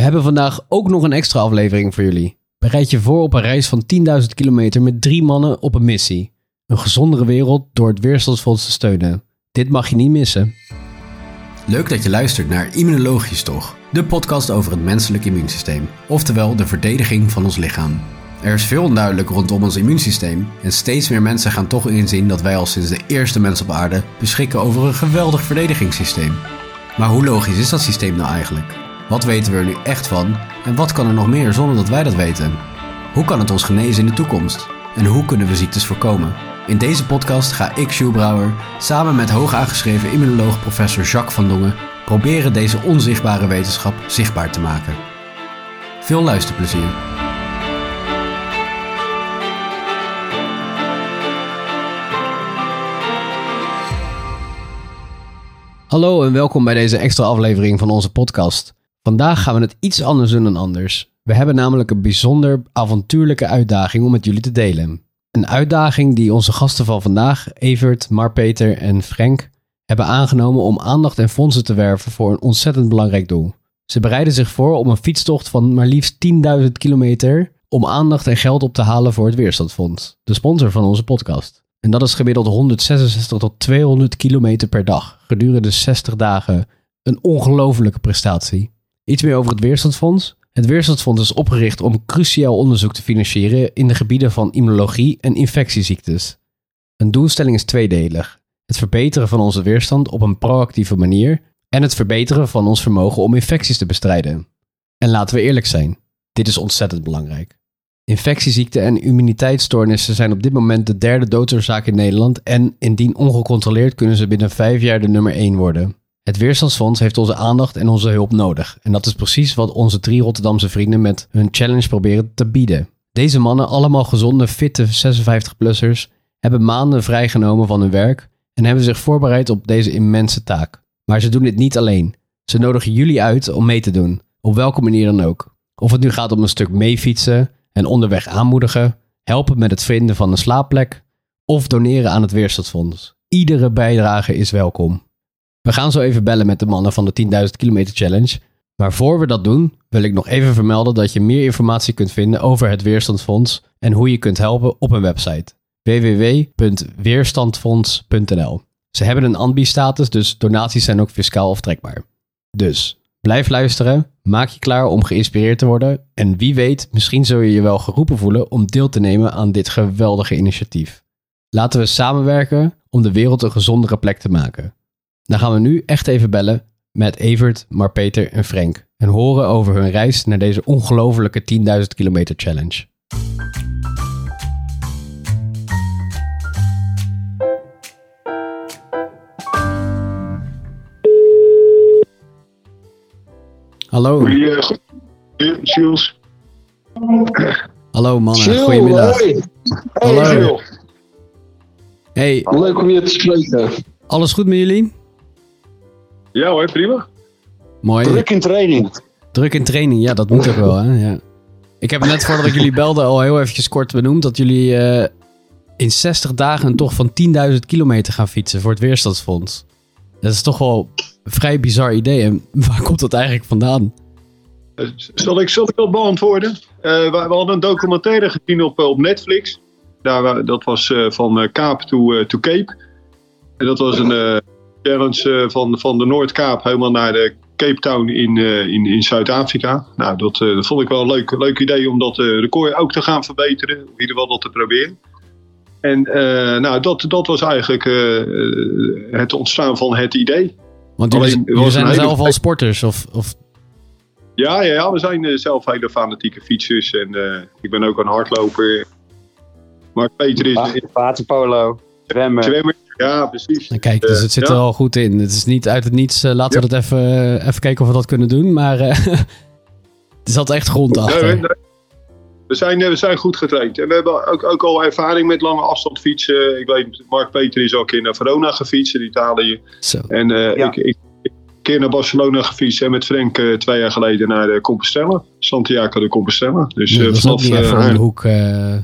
We hebben vandaag ook nog een extra aflevering voor jullie. Bereid je voor op een reis van 10.000 kilometer met drie mannen op een missie. Een gezondere wereld door het Weerstandsfonds te steunen. Dit mag je niet missen. Leuk dat je luistert naar Immunologisch Toch, de podcast over het menselijk immuunsysteem, oftewel de verdediging van ons lichaam. Er is veel onduidelijk rondom ons immuunsysteem en steeds meer mensen gaan toch inzien dat wij al sinds de eerste mens op aarde beschikken over een geweldig verdedigingssysteem. Maar hoe logisch is dat systeem nou eigenlijk? Wat weten we er nu echt van en wat kan er nog meer zonder dat wij dat weten? Hoe kan het ons genezen in de toekomst? En hoe kunnen we ziektes voorkomen? In deze podcast ga ik, Jules Brouwer, samen met hoog aangeschreven immunoloog professor Jacques van Dongen proberen deze onzichtbare wetenschap zichtbaar te maken. Veel luisterplezier. Hallo en welkom bij deze extra aflevering van onze podcast. Vandaag gaan we het iets anders doen dan anders. We hebben namelijk een bijzonder avontuurlijke uitdaging om met jullie te delen. Een uitdaging die onze gasten van vandaag, Evert, Marpeter en Frank, hebben aangenomen om aandacht en fondsen te werven voor een ontzettend belangrijk doel. Ze bereiden zich voor om een fietstocht van maar liefst 10.000 kilometer om aandacht en geld op te halen voor het Weerstandfonds, de sponsor van onze podcast. En dat is gemiddeld 166 tot 200 kilometer per dag, gedurende 60 dagen. Een ongelofelijke prestatie. Iets meer over het Weerstandsfonds. Het Weerstandsfonds is opgericht om cruciaal onderzoek te financieren in de gebieden van immunologie en infectieziektes. Een doelstelling is tweedelig: het verbeteren van onze weerstand op een proactieve manier en het verbeteren van ons vermogen om infecties te bestrijden. En laten we eerlijk zijn, dit is ontzettend belangrijk. Infectieziekten en immuniteitsstoornissen zijn op dit moment de derde doodsoorzaak in Nederland en indien ongecontroleerd kunnen ze binnen vijf jaar de nummer 1 worden. Het Weerstandsfonds heeft onze aandacht en onze hulp nodig. En dat is precies wat onze drie Rotterdamse vrienden met hun challenge proberen te bieden. Deze mannen, allemaal gezonde, fitte 56-plussers, hebben maanden vrijgenomen van hun werk en hebben zich voorbereid op deze immense taak. Maar ze doen dit niet alleen. Ze nodigen jullie uit om mee te doen, op welke manier dan ook. Of het nu gaat om een stuk meefietsen en onderweg aanmoedigen, helpen met het vinden van een slaapplek of doneren aan het Weerstandsfonds. Iedere bijdrage is welkom. We gaan zo even bellen met de mannen van de 10.000 kilometer challenge. Maar voor we dat doen, wil ik nog even vermelden dat je meer informatie kunt vinden over het Weerstandsfonds en hoe je kunt helpen op hun website www.weerstandfonds.nl. Ze hebben een ambi-status, dus donaties zijn ook fiscaal aftrekbaar. Dus blijf luisteren, maak je klaar om geïnspireerd te worden en wie weet, misschien zul je je wel geroepen voelen om deel te nemen aan dit geweldige initiatief. Laten we samenwerken om de wereld een gezondere plek te maken. Dan gaan we nu echt even bellen met Evert, Marpeter en Frank en horen over hun reis naar deze ongelofelijke 10.000 kilometer challenge. Hallo. Jules. Hallo mannen, goedemiddag. Hey, Hallo. Hey, Leuk om je te spreken. alles goed met jullie? Ja hoor, prima. Mooi. Druk in training. Druk in training, ja, dat moet ook wel, hè? Ja. Ik heb net voordat ik jullie belde al heel eventjes kort benoemd dat jullie eh, in 60 dagen een tocht van 10.000 kilometer gaan fietsen voor het Weerstandsfonds. Dat is toch wel een vrij bizar idee. En waar komt dat eigenlijk vandaan? Eh, Zal ik, zal ik dat beantwoorden? Eh, we, we hadden een documentaire gezien op, eh, op Netflix. Daar, dat was eh, van eh, Kaap to, eh, to Cape. En dat was een eh, challenge eh, van, van de Noordkaap helemaal naar de Cape Town in, eh, in, in Zuid-Afrika. Nou, dat, eh, dat vond ik wel een leuk, leuk idee om dat record ook te gaan verbeteren. In ieder geval dat te proberen. En eh, nou, dat, dat was eigenlijk het ontstaan van het idee. Want jullie, zijn hele zelf al sporters. Of, of, Ja, ja, ja we zijn zelf hele fanatieke fietsers en eh, ik ben ook een hardloper. Maar Peter is Wa- zwemmen. zwemmer. Ja, precies. nou, kijk, dus het zit er al goed in. Het is niet uit het niets. eh, laten we dat even, eh, even kijken of we dat kunnen doen. Maar eh er zat echt grond achter. we, nee. we, zijn, eh, we zijn goed getraind. En we hebben ook, ook al ervaring met lange afstand fietsen. Ik weet, Mark Peter is al een keer naar Verona gefietst in Italië. Zo. En eh, Ja. ik, ik, ik een keer naar Barcelona gefietst en met Frank eh, twee jaar geleden naar de Compostela. Santiago de Compostela. Dus Nee, eh, ook vanaf niet even eh, om de hoek eh,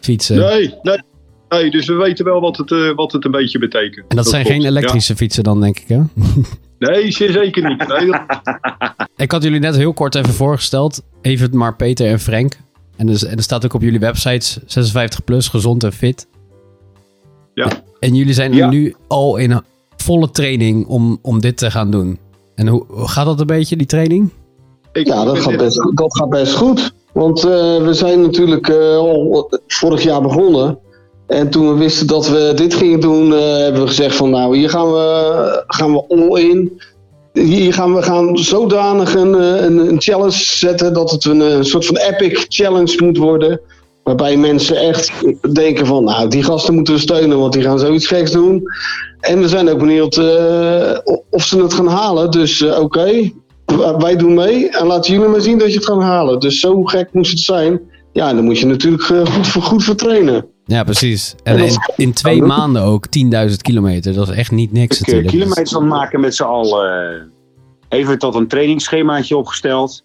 fietsen. Nee, nee. Nee, dus we weten wel wat het, eh, wat het een beetje betekent. En dat zijn klopt. geen elektrische fietsen dan, denk ik, hè? Nee, zeker niet. Nee, dat- ik had jullie net heel kort even voorgesteld. Even maar Peter en Frank. En, dus, en er staat ook op jullie websites 56 plus, gezond en fit. Ja. En jullie zijn Ja. nu al in volle training om, om dit te gaan doen. En hoe, gaat dat een beetje, die training? Ik, Ja, dat gaat best, dat gaat best goed. Want eh, we zijn natuurlijk eh, al vorig jaar begonnen. En toen we wisten dat we dit gingen doen, eh, hebben we gezegd van nou, hier gaan we, gaan we all in. Hier gaan we gaan zodanig een, eh, een, een challenge zetten dat het een, eh, soort van epic challenge moet worden. Waarbij mensen echt denken van nou, die gasten moeten we steunen, want die gaan zoiets geks doen. En we zijn ook benieuwd eh, of ze het gaan halen. Dus oké, wij doen mee en laten jullie maar zien dat je het gaat halen. Dus zo gek moest het zijn. Ja, dan moet je natuurlijk goed, voor, goed voor trainen. Ja, precies. En En in, dat- in twee maanden ook 10.000 kilometer. Dat is echt niet niks Ik, natuurlijk. kilometers aan het maken met z'n allen. Even tot een trainingsschemaatje opgesteld.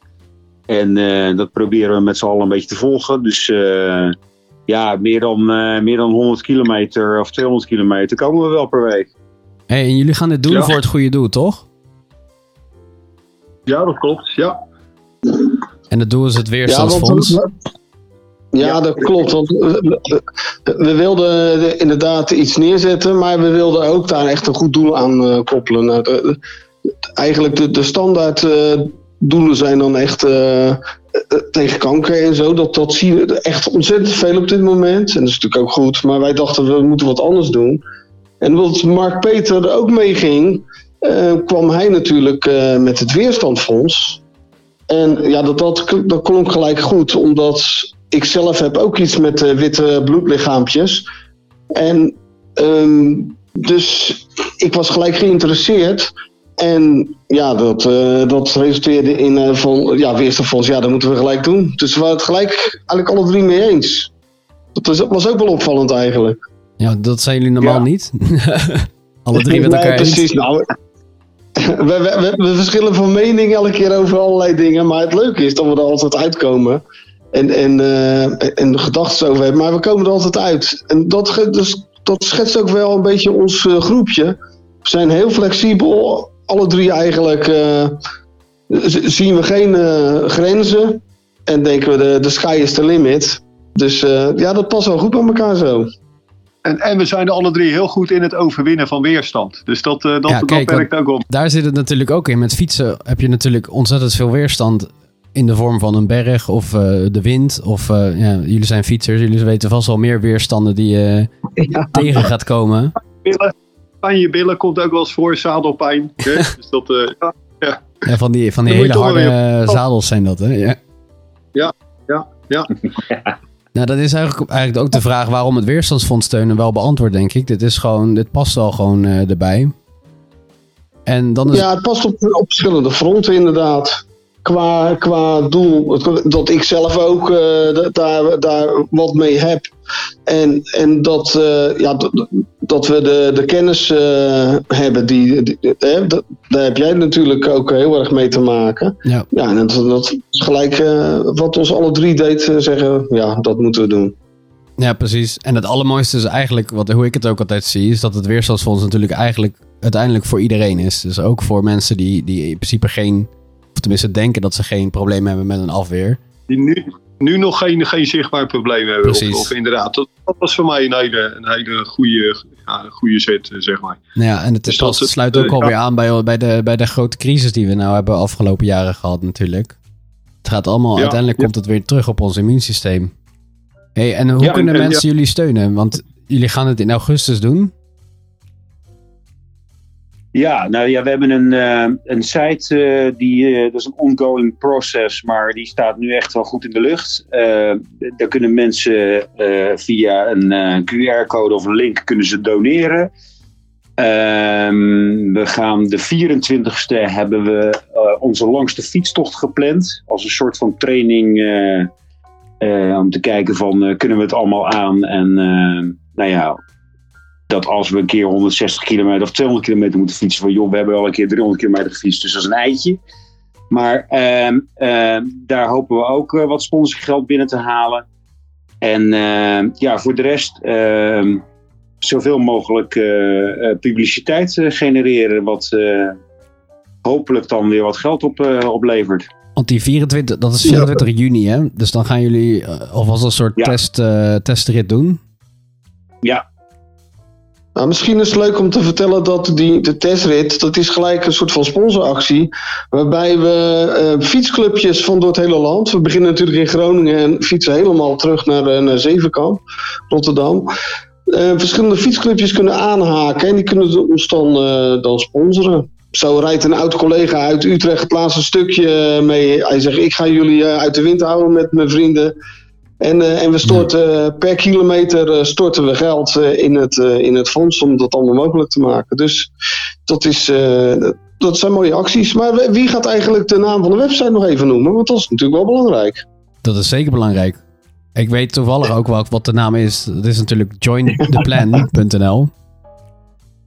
En eh, dat proberen we met z'n allen een beetje te volgen. Dus eh, ja, meer dan, eh, meer dan 100 kilometer of 200 kilometer komen we wel per week. Hey, en jullie gaan dit doen Ja. voor het goede doel, toch? Ja, dat klopt. Ja. En het doel is het Ja, weerstandsfonds. want, ja, dat klopt. Want we, wilden de- inderdaad iets neerzetten, maar we wilden ook daar echt een goed doel aan eh, koppelen. Nou, de- eigenlijk de, de standaard eh, doelen zijn dan echt eh, tegen kanker en zo. Dat, dat zien we echt ontzettend veel op dit moment. En dat is natuurlijk ook goed, maar wij dachten we moeten wat anders doen. En omdat Mark Peter er ook mee ging, kwam hij natuurlijk met het weerstandfonds. En ja, dat, dat, dat klonk gelijk goed, omdat ik zelf heb ook iets met eh, witte bloedlichaampjes. En ehm, dus ik was gelijk geïnteresseerd. En ja, dat, eh, dat resulteerde in eh, van, ja, weerstandfonds, ja, dat moeten we gelijk doen. Dus we waren het gelijk eigenlijk alle drie mee eens. Dat was, was ook wel opvallend eigenlijk. Ja, dat zijn jullie normaal Ja. niet. Alle drie met Nee, elkaar eens. precies. Nou, we, we, we, we verschillen van mening elke keer over allerlei dingen. Maar het leuke is dat we er altijd uitkomen. En, en, eh, en gedachten over hebben. Maar we komen er altijd uit. En dat, dus, dat schetst ook wel een beetje ons eh, groepje. We zijn heel flexibel. Alle drie eigenlijk eh, zien we geen eh, grenzen. En denken we de, de sky is the limit. Dus eh, ja, dat past wel goed bij elkaar zo. En, en we zijn alle drie heel goed in het overwinnen van weerstand. Dus dat, eh, dat, Ja, dat kijk, werkt ook op. Daar zit het natuurlijk ook in. Met fietsen heb je natuurlijk ontzettend veel weerstand in de vorm van een berg of eh, de wind. Of eh, ja, jullie zijn fietsers, jullie weten vast wel meer weerstanden die je tegen gaat komen. Billen, pijn je billen komt ook wel eens voor, zadelpijn. hè? dus dat, eh, ja, Ja, van die, van die hele harde eh, zadels zijn dat, hè? Ja. Ja, ja, ja. Nou, dat is eigenlijk, eigenlijk ook de vraag waarom het weerstandsfonds steunen wel beantwoord, denk ik. Dit is gewoon, dit past wel gewoon eh, erbij. En dan is Ja, het past op, op verschillende fronten inderdaad. Qua, qua doel, dat ik zelf ook eh, da- daar, daar wat mee heb. En, en dat, eh, ja, dat, dat we de, de kennis eh, hebben, die, die- hè, dat- daar heb jij natuurlijk ook heel erg mee te maken. Ja. Ja, en dat, dat is gelijk wat ons alle drie deed zeggen, ja, dat moeten we doen. Ja, precies. En het allermooiste is eigenlijk, wat, hoe ik het ook altijd zie, is dat het weerstandsfonds natuurlijk eigenlijk uiteindelijk voor iedereen is. Dus ook voor mensen die, die in principe geen, tenminste denken dat ze geen probleem hebben met een afweer. Die nu, nu nog geen, geen zichtbaar probleem hebben. Precies. of inderdaad, dat, dat was voor mij een hele, een hele goede, ja, een goede zet, eh, zeg maar. Nou ja, en het Dus dat- sluit ook eh, alweer ja. aan bij, bij, de, bij de grote crisis die we nou hebben afgelopen jaren gehad natuurlijk. Het gaat allemaal, Ja, uiteindelijk komt het weer terug op ons immuunsysteem. hey, en hoe kunnen en- en mensen jullie steunen? Want jullie gaan het in augustus doen. Ja, nou ja, we hebben een, eh, een site, eh, die, eh, dat is een ongoing process, maar die staat nu echt wel goed in de lucht. Daar kunnen mensen via een QR-code of een link kunnen ze doneren. Ehm, we gaan de 24ste hebben we onze langste fietstocht gepland. Als een soort van training om te kijken van kunnen we het allemaal aan. En nou ja, dat als we een keer 160 kilometer of 200 kilometer moeten fietsen, van joh, we hebben al een keer 300 kilometer gefietst, dus dat is een eitje. Maar ehm, ehm, daar hopen we ook eh, wat sponsorgeld binnen te halen. En ehm, ja, voor de rest zoveel mogelijk eh, eh, publiciteit genereren wat, hopelijk dan weer wat geld op, oplevert. Want die 24, dat is 24 juni, hè? Dus dan gaan jullie uh, alvast een soort Ja. test, testrit doen. Ja, Nou, misschien is het leuk om te vertellen dat die, de testrit, dat is gelijk een soort van sponsoractie. Waarbij we eh, fietsclubjes van door het hele land. We beginnen natuurlijk in Groningen en fietsen helemaal terug naar, eh, naar Zevenkamp, Rotterdam. Eh, verschillende fietsclubjes kunnen aanhaken en die kunnen ons dan, dan sponsoren. Zo rijdt een oud collega uit Utrecht het laatste stukje mee. Hij zegt: Ik ga jullie uit de wind houden met mijn vrienden. En, eh, en we storten eh, per kilometer eh, storten we geld in, het, in het fonds om dat allemaal mogelijk te maken. Dus dat, is, dat zijn mooie acties. Maar wie- wie gaat eigenlijk de naam van de website nog even noemen? Want dat is natuurlijk wel belangrijk. Dat is zeker belangrijk. Ik weet toevallig ook wel wat de naam is. Dat is natuurlijk jointheplan.nl.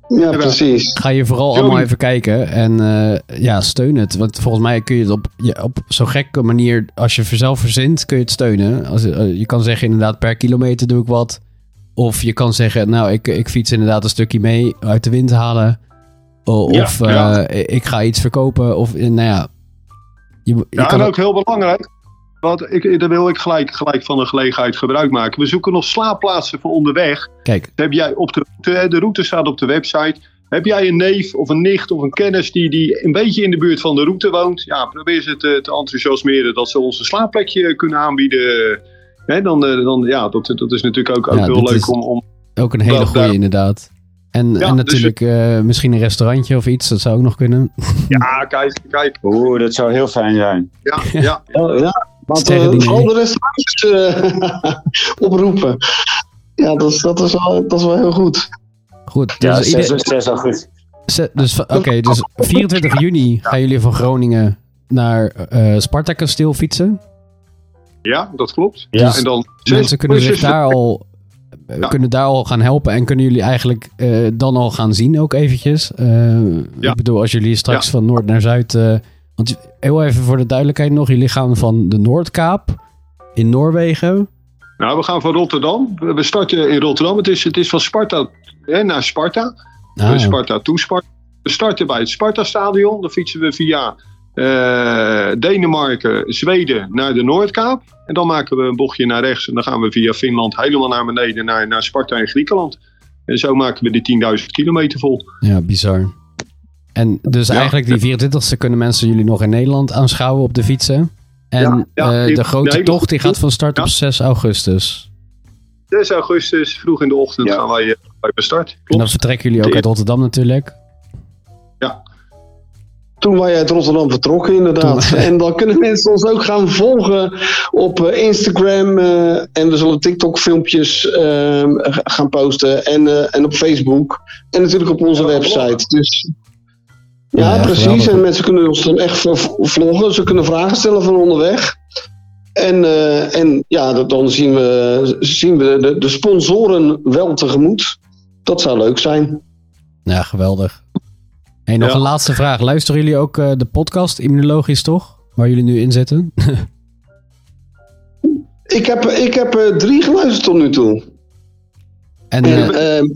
Ja, precies. Ga je vooral allemaal even kijken en eh, ja, steun het. Want volgens mij kun je het op, ja, op zo'n gekke manier, als je zelf verzint, kun je het steunen. Als, eh, je kan zeggen inderdaad per kilometer doe ik wat. Of je kan zeggen, nou ik, ik fiets inderdaad een stukje mee uit de wind halen. O- Ja, of eh, ja. ik ga iets verkopen. Of nou ja. Je, je Ja, kan en ook heel belangrijk. Want ik, daar wil ik gelijk, gelijk van de gelegenheid gebruik maken. We zoeken nog slaapplaatsen voor onderweg. Kijk, Heb jij op de route, de route staat op de website. Heb jij een neef of een nicht of een kennis die, die een beetje in de buurt van de route woont? Ja, probeer ze te, te enthousiasmeren dat ze ons een slaapplekje kunnen aanbieden. Hè, dan, eh, dan, ja, dat, dat is natuurlijk ook, ook Ja, heel leuk om, om. ook een hele goede inderdaad. En, Ja, en dus natuurlijk eh, misschien een restaurantje of iets, dat zou ook nog kunnen. Ja, kijk, kijk. oeh, dat zou heel fijn zijn. Ja, ja. Oh, ja, we diner. al de restaurants eh, oproepen. Ja, dat is, dat, is wel, dat is wel heel goed. Goed, Ja, dus, ieder- 6, 6 augustus. Ze- dus Oké, dus 24 juni gaan jullie van Groningen naar eh Sparta Kasteel fietsen. ja, dat klopt. Ja. En dan Mensen kunnen zich daar al, Ja. kunnen daar al gaan helpen en kunnen jullie eigenlijk eh, dan al gaan zien ook eventjes. Eh, Ja. Ik bedoel, als jullie straks Ja. van noord naar zuid... want heel even voor de duidelijkheid nog, jullie gaan van de Noordkaap in Noorwegen. Nou, we gaan van Rotterdam. We starten in Rotterdam. Het is, het is van Sparta hè, naar Sparta. Ah, Van Sparta toe Sparta. We starten bij het Sparta-stadion. Dan fietsen we via eh, Denemarken, Zweden naar de Noordkaap. En dan maken we een bochtje naar rechts. En dan gaan we via Finland helemaal naar beneden naar, naar Sparta in Griekenland. En zo maken we die 10.000 kilometer vol. Ja, bizar. En dus Ja. eigenlijk die 24e kunnen mensen jullie nog in Nederland aanschouwen op de fietsen. En Ja, ja, eh, de grote nee, tocht die gaat van start Ja. op 6 augustus. 6 augustus, vroeg in de ochtend, Ja. gaan wij, eh, bij de start. En Klopt. dan vertrekken jullie ook uit Rotterdam natuurlijk. Toen wij uit Rotterdam vertrokken, inderdaad. En dan kunnen mensen ons ook gaan volgen op eh, Instagram. eh, en we zullen TikTok-filmpjes ehm, gaan posten. En, eh, en op Facebook. En natuurlijk op onze Ja, website. Dus, ja, Ja, precies. geweldig. En mensen kunnen ons dan echt vloggen. Ze kunnen vragen stellen van onderweg. En, eh, en ja, dat- dan zien we, zien we de, de sponsoren wel tegemoet. Dat zou leuk zijn. Ja, geweldig. Hey, nog Ja. een laatste vraag. Luisteren jullie ook eh, de podcast Immunologisch toch? Waar jullie nu in zitten? Ik heb, ik heb eh, drie geluisterd tot nu toe. en En, eh, ehm,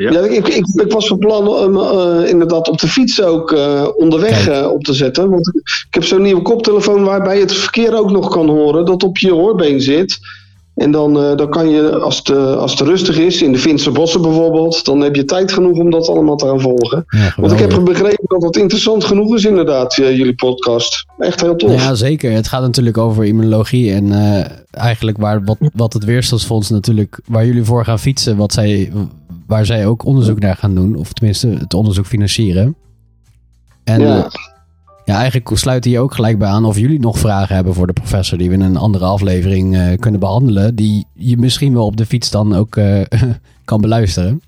Ja. ja. ik, ik, ik was van plan om eh, inderdaad op de fiets ook eh, onderweg eh, op te zetten. Want ik heb zo'n nieuwe koptelefoon waarbij je het verkeer ook nog kan horen. Dat op je hoorbeen zit. En dan, dan kan je, als het, als het rustig is, in de Finse bossen bijvoorbeeld, dan heb je tijd genoeg om dat allemaal te gaan volgen. ja, Want ik heb begrepen dat het interessant genoeg is inderdaad, jullie podcast. Echt heel tof. Ja, zeker. Het gaat natuurlijk over immunologie en eigenlijk waar, wat, wat het Weerstandsfonds natuurlijk, waar jullie voor gaan fietsen, wat zij, waar zij ook onderzoek naar gaan doen, of tenminste het onderzoek financieren. En Ja. ja. ja, eigenlijk sluit hier ook gelijk bij aan of jullie nog vragen hebben voor de professor die we in een andere aflevering eh, kunnen behandelen, die je misschien wel op de fiets dan ook eh, kan beluisteren.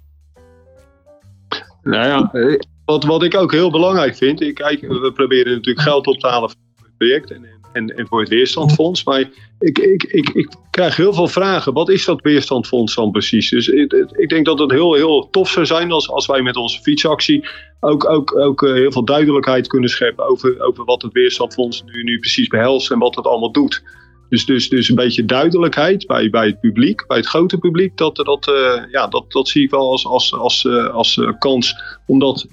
Nou ja, eh, wat, wat ik ook heel belangrijk vind. Ik, kijk, we proberen natuurlijk geld op te halen voor het project en, en, en voor het Weerstandfonds. Maar ik, ik, ik, ik krijg heel veel vragen. Wat is dat Weerstandfonds dan precies? Dus ik, ik denk dat het heel, heel tof zou zijn als, als wij met onze fietsactie ook, ook, ook eh, heel veel duidelijkheid kunnen scheppen over, over wat het Weerstandfonds nu, nu precies behelst en wat het allemaal doet. Dus, dus, dus een beetje duidelijkheid bij, bij het publiek, bij het grote publiek. Dat, dat, eh, ja, dat, dat zie ik wel als, als, als, eh, als eh, kans om dat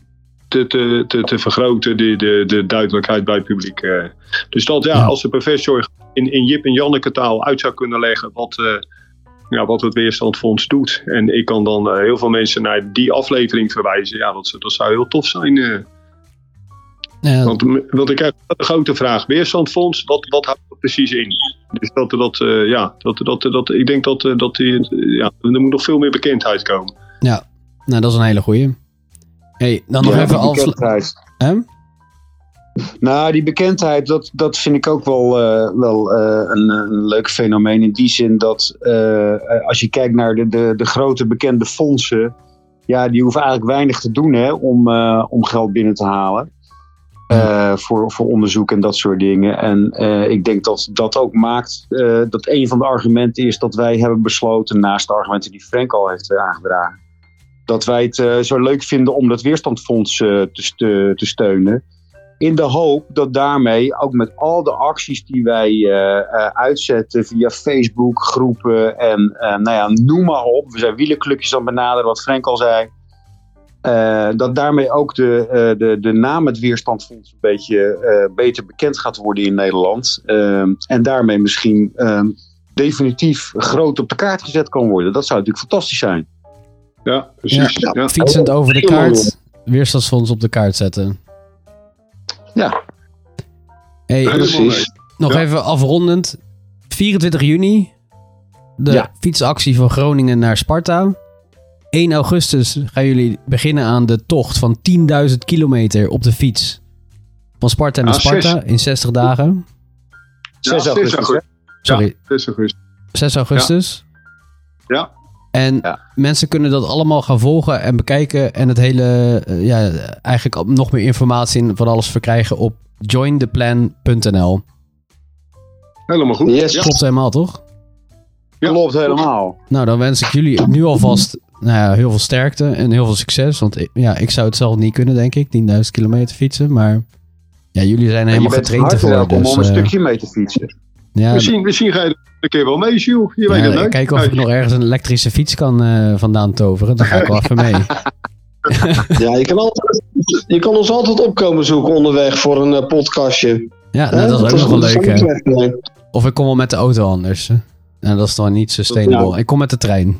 te, te, te, te vergroten, de, de, de duidelijkheid bij het publiek. eh. Dus dat ja, Ja. als de professor in, in Jip en Janneke taal uit zou kunnen leggen wat, eh, ja, wat het Weerstandfonds doet. En ik kan dan eh, heel veel mensen naar die aflevering verwijzen. Ja, dat, dat zou heel tof zijn. Ja, Want, want ik krijg de grote vraag: Weerstandfonds, wat, wat houdt dat precies in? Dus dat, dat, eh, ja, dat, dat, dat, ik denk dat, dat die, ja, er moet nog veel meer bekendheid komen. nou, dat is een hele goeie. Hey, dan nog Ja, even die als... Nou, die bekendheid, dat, dat vind ik ook wel, eh, wel eh, een, een leuk fenomeen. In die zin dat eh, als je kijkt naar de, de, de grote bekende fondsen. Ja, die hoeven eigenlijk weinig te doen hè, om, om geld binnen te halen. voor, voor onderzoek en dat soort dingen. En ik denk dat dat ook maakt dat een van de argumenten is dat wij hebben besloten, naast de argumenten die Frank al heeft aangedragen, dat wij het eh, zo leuk vinden om dat weerstandfonds eh, te, ste- te steunen. In de hoop dat daarmee ook met al de acties die wij eh, eh, uitzetten via Facebook, groepen en eh, nou ja, noem maar op. We zijn wielenclubjes aan het benaderen, wat Frank al zei. eh, dat daarmee ook de, eh, de, de naam het Weerstandfonds een beetje eh, beter bekend gaat worden in Nederland. En daarmee misschien definitief groot op de kaart gezet kan worden. Dat zou natuurlijk fantastisch zijn. Ja, precies. Ja. Ja. Fietsend over de kaart. Weerstandsfonds op de kaart zetten. Ja. Hey, Precies. nog Ja. even afrondend. 24 juni. De Ja. fietsactie van Groningen naar Sparta. 1 augustus gaan jullie beginnen aan de tocht van 10.000 kilometer op de fiets. Van Sparta naar Ah, Sparta in 60 dagen. 6 Ja, augustus. Sorry, Ja, 6 augustus. 6 augustus. Ja. En Ja. mensen kunnen dat allemaal gaan volgen en bekijken. En het hele, eh, ja, eigenlijk nog meer informatie en van alles verkrijgen op jointheplan.nl. Helemaal goed. Yes. Ja. Klopt helemaal, toch? Ja. Klopt helemaal. Nou, dan wens ik jullie nu alvast nou ja, heel veel sterkte en heel veel succes. Want ja, ik zou het zelf niet kunnen, denk ik. 10.000 kilometer fietsen. Maar ja, jullie zijn je helemaal bent getraind ervoor. Dus, om een eh, stukje mee te fietsen. Ja, Misschien, misschien ga je er een keer wel mee, Jules. Je ja, weet het kijken of ik nog ergens een elektrische fiets kan eh, vandaan toveren. Dan ga ik wel even mee. Ja, je kan, altijd, je kan ons altijd opkomen zoeken onderweg voor een eh, podcastje. Ja, nou, dat is ook nog wel leuk. nee. Of ik kom wel met de auto anders. hè. En dat is dan niet sustainable. Ik kom met de trein.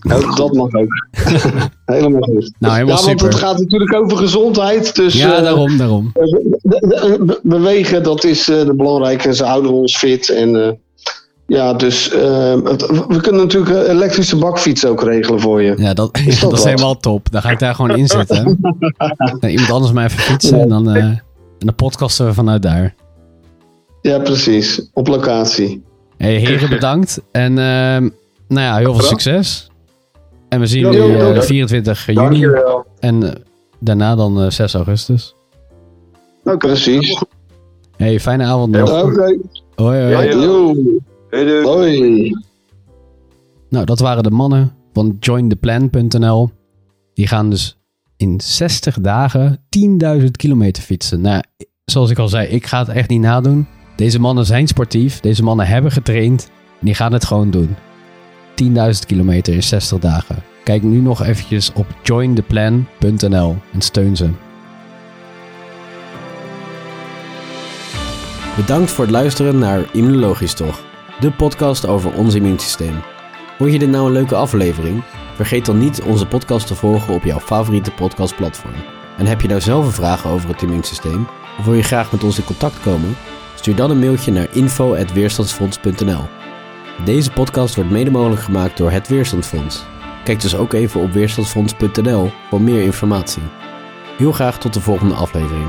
Nou, dat mag ook. helemaal goed. Nou, helemaal ja, want super. het gaat natuurlijk over gezondheid. Dus ja, eh, daarom, daarom. be- be- be- bewegen, dat is eh de belangrijke. Ze houden ons fit. En eh, ja, dus het- we kunnen natuurlijk een elektrische bakfiets ook regelen voor je. Ja, dat, Is dat, dat is wat? helemaal top. Dan ga ik daar gewoon in zitten. Iemand anders mij even fietsen. En dan, eh, en dan podcasten we vanuit daar. Ja, precies. Op locatie. Hey, heren, bedankt. En ehm, nou ja, heel veel succes. En we zien jullie ja, ja. eh, 24 juni. Dankjewel. En eh, daarna dan eh, 6 augustus. Oké. Precies. Hey, fijne avond nog. Ja. Oké. Hoi, hoi. Hoi. Nou, dat waren de mannen van jointheplan.nl. Die gaan dus in 60 dagen 10.000 kilometer fietsen. Nou, zoals ik al zei, ik ga het echt niet nadoen. Deze mannen zijn sportief. Deze mannen hebben getraind. En die gaan het gewoon doen. 10.000 kilometer in 60 dagen. Kijk nu nog eventjes op jointheplan.nl en steun ze. Bedankt voor het luisteren naar Immunologisch Toch, de podcast over ons immuunsysteem. Vond je dit nou een leuke aflevering? Vergeet dan niet onze podcast te volgen op jouw favoriete podcastplatform. En heb je nou zelf een vraag over het immuunsysteem? Of wil je graag met ons in contact komen? Stuur dan een mailtje naar info.weerstandsfonds.nl Deze podcast wordt mede mogelijk gemaakt door het Weerstandsfonds. Kijk dus ook even op weerstandsfonds.nl voor meer informatie. Heel graag tot de volgende aflevering.